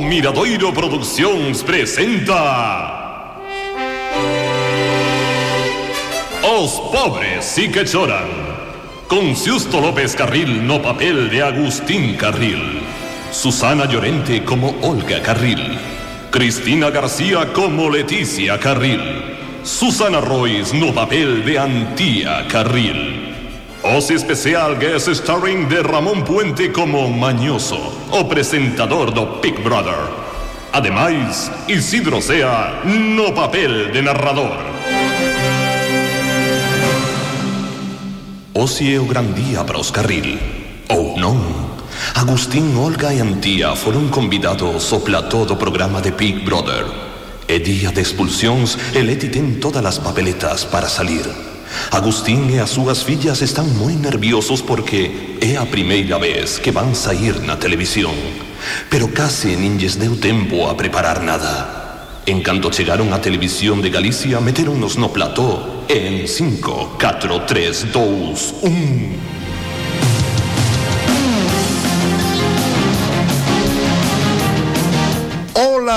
Miradoiro Produccións presenta Os pobres sí que choran Con Siusto López Carril no papel de Agustín Carril Susana Llorente como Olga Carril Cristina García como Leticia Carril Susana Royce no papel de Antía Carril Os especial guest starring de Ramón Puente como Mañoso, o presentador do Big Brother. Ademais, Isidro Sea no papel de narrador. É o gran día para os Carril. Ou non. Agustín, Olga e Antía foron convidados ao plató programa de Big Brother. É día de expulsións e Leti todas as papeletas para salir. Agustín e as súas fillas están moi nerviosos porque é a primeira vez que van sair na televisión. Pero case nin lles deu tempo a preparar nada. En canto chegaron á televisión de Galicia, meteronnos no plató en 5, 4, 3, 2, 1...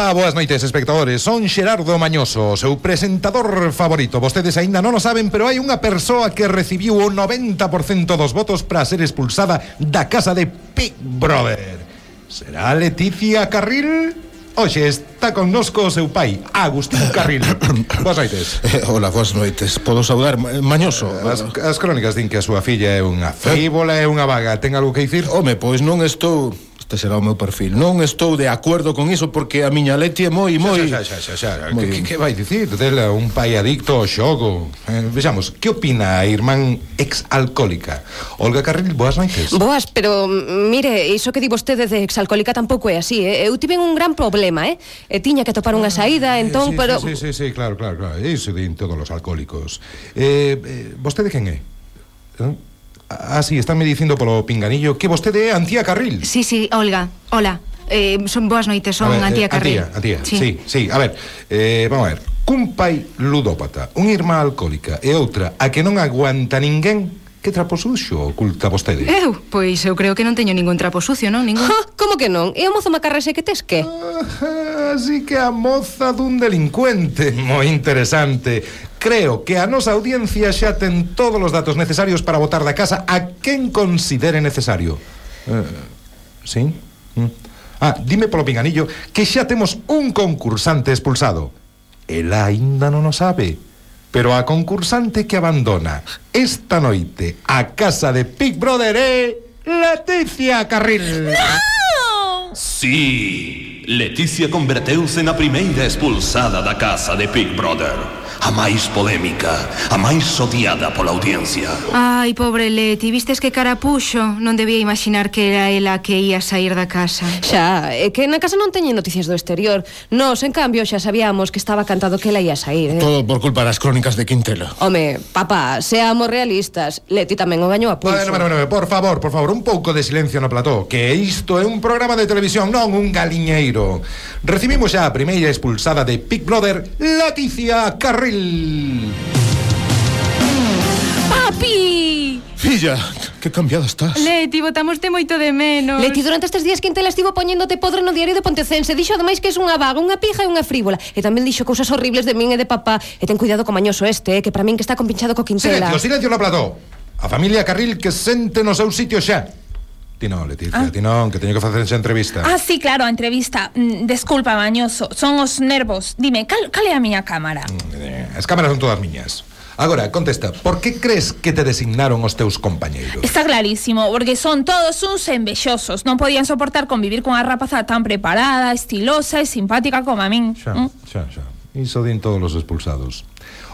Ola, boas noites, espectadores. Son Xerardo Mañoso, seu presentador favorito. Vostedes aínda non o saben, pero hai unha persoa que recibiu o 90% dos votos para ser expulsada da casa de Big Brother. Será Leticia Carril? Oxe, está connosco o seu pai, Agustín Carril. Boas noites. Eh, Ola, boas noites, podo saudar, eh, Mañoso? As, as crónicas din que a súa filla é unha eh. frívola, é unha vaga. Ten algo que dicir? Home, pois non estou este será o meu perfil. Non estou de acordo con iso porque a miña Leti é moi moi xa, xa, xa, xa, xa. Moi... Que, que vai dicir dela eh, un pai adicto ao xogo? Eh, vexamos, que opina a irmán ex alcohólica? Olga Carril, boas noites. Boas, pero mm, mire, iso que di vostede de ex alcohólica tampouco é así, eh? Eu tive un gran problema, eh? E tiña que topar unha ah, saída, entón, sí, pero Sí, sí, sí, claro, claro, claro. Iso din todos os alcohólicos. Eh, eh vostede quen é? Eh? Ah, sí, están estánme dicindo polo pinganillo que vostede é Antía Carril. Sí, sí, Olga, hola. Eh, son boas noites, son a ver, Antía eh, Carril. Antía, Antía, sí, sí. sí. A ver, eh, vamos a ver. Cun pai ludópata, unha irmá alcohólica e outra a que non aguanta ninguén Que trapo sucio oculta vostede? Eu? Pois eu creo que non teño ningún trapo sucio, non? Ningún... Ah, ja, como que non? E o mozo macarrese que tes que? Ah, así que a moza dun delincuente Moi interesante Creo que a nosa audiencia xa ten todos os datos necesarios para votar da casa a quen considere necesario eh, Sí? Mm. Ah, dime polo pinganillo que xa temos un concursante expulsado Ela aínda non o sabe Pero a concursante que abandona esta noite a casa de Big Brother é Leticia Carril Sí, Leticia converteuse na primeira expulsada da casa de Big Brother. a máis polémica, a máis odiada pola audiencia. Ai, pobre Leti, vistes que cara puxo? Non debía imaginar que era ela que ia sair da casa. Xa, é que na casa non teñen noticias do exterior. Nos, en cambio, xa sabíamos que estaba cantado que ela ia sair. Eh? Todo por culpa das crónicas de Quintela. Home, papá, seamos realistas. Leti tamén o gañou a pulso. Bueno, bueno, bueno, por favor, por favor, un pouco de silencio no plató, que isto é un programa de televisión, non un galiñeiro. Recibimos xa a primeira expulsada de Big Brother, Leticia Carrillo. Trail. ¡Papi! Filla, que cambiada estás. Leti, botamoste moito de menos. Leti, durante estes días Quintela estivo poñéndote podre no diario de Pontecense. Dixo ademais que és unha vaga, unha pija e unha frívola. E tamén dixo cousas horribles de min e de papá. E ten cuidado co mañoso este, eh, que para min que está compinchado co Quintela. Silencio, silencio no plató. A familia Carril que sente no seu sitio xa. Ti non, Leticia, ah. ti non, que teño que facer esa entrevista. Ah, sí, claro, a entrevista. Mm, desculpa, Mañoso, son os nervos. Dime, cal, cal é a miña cámara? Mm, eh, as cámaras son todas miñas. Agora, contesta, por que crees que te designaron os teus compañeiros? Está clarísimo, porque son todos uns envexosos. Non podían soportar convivir con a rapaza tan preparada, estilosa e simpática como a min. Xa, mm? xa, xa. Iso din todos os expulsados.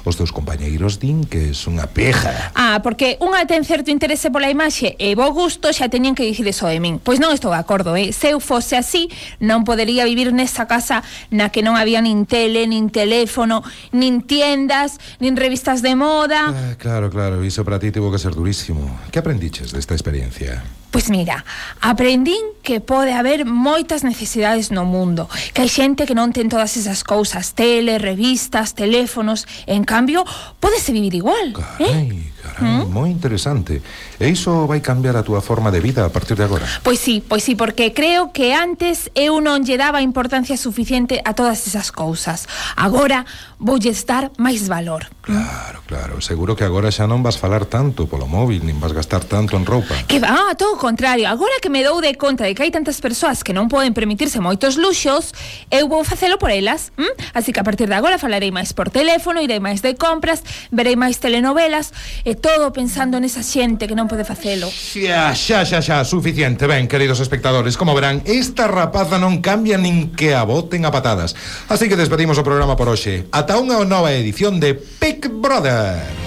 Os teus compañeiros din que es unha peja Ah, porque unha ten certo interese pola imaxe e bo gusto xa teñen que dicir eso de min. Pois non estou de acordo, eh? Se eu fose así, non podería vivir nesa casa na que non había nin tele, nin teléfono, nin tiendas, nin revistas de moda. ah, Claro, claro, iso para ti tivo que ser durísimo Que aprendiches desta experiencia? Pois mira, aprendín que pode haber moitas necesidades no mundo, que hai xente que non ten todas esas cousas, tele, revistas, teléfonos, en cambio, pódese vivir igual, eh? Caramba, ¿Mm? moi interesante. E iso vai cambiar a túa forma de vida a partir de agora? Pois sí, pois sí, porque creo que antes eu non lle daba importancia suficiente a todas esas cousas. Agora voulle dar máis valor. Claro, claro, seguro que agora xa non vas falar tanto polo móvil, nin vas gastar tanto en roupa. Que va, ah, todo o contrario. Agora que me dou de conta de que hai tantas persoas que non poden permitirse moitos luxos, eu vou facelo por elas. ¿m? Así que a partir de agora falarei máis por teléfono, irei máis de compras, verei máis telenovelas e todo pensando nesa xente que non pode facelo. Xa, xa, xa, xa, suficiente. Ben, queridos espectadores, como verán, esta rapaza non cambia nin que a boten a patadas. Así que despedimos o programa por hoxe. Ata unha nova edición de Big Brother.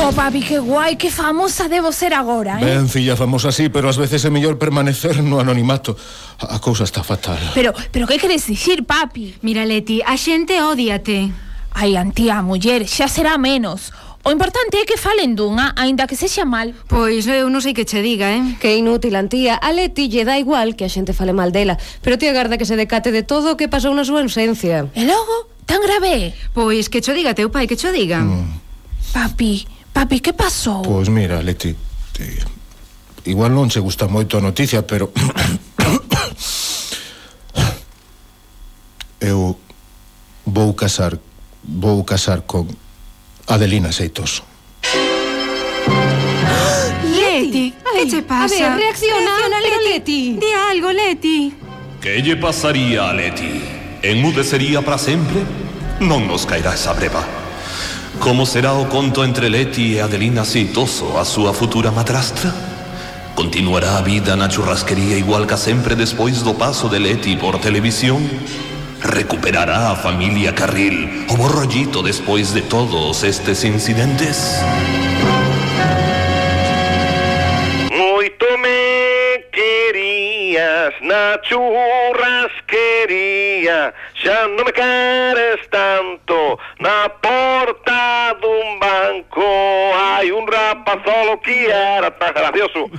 Oh, papi, que guai, que famosa debo ser agora, eh? Ben, filla, famosa sí, pero ás veces é mellor permanecer no anonimato. A cousa está fatal. Pero, pero que queres dicir, papi? Mira, Leti, a xente odiate. Ai, antía, muller, xa será menos. O importante é que falen dunha, aínda que sexa mal. Pois eu non sei que che diga, eh? Que inútil, antía. A Leti lle dá igual que a xente fale mal dela, pero ti agarda que se decate de todo o que pasou na súa ausencia. E logo, tan grave? Pois que cho diga teu pai, que cho diga. Mm. Papi, papi, que pasou? Pois mira, Leti, te... igual non se gusta moito a noticia, pero... eu vou casar vou casar con Adelina Seitoso. Leti, que che pasa? A ver, reacciona, pero Leti. Di algo, Leti. ¿Qué lle pasaría a Leti? ¿Enmudecería para sempre? Non nos caerá esa breva. Como será o conto entre Leti e Adelina Seitoso, a súa futura madrastra? Continuará a vida na churrasquería igual que sempre despois do paso de Leti por televisión? Recuperará a familia Carril o borrollito despois de todos estes incidentes? Moito me querías na churrasquería Xa non me queres tanto na porta dun banco. Hai un rapazolo que era tan gracioso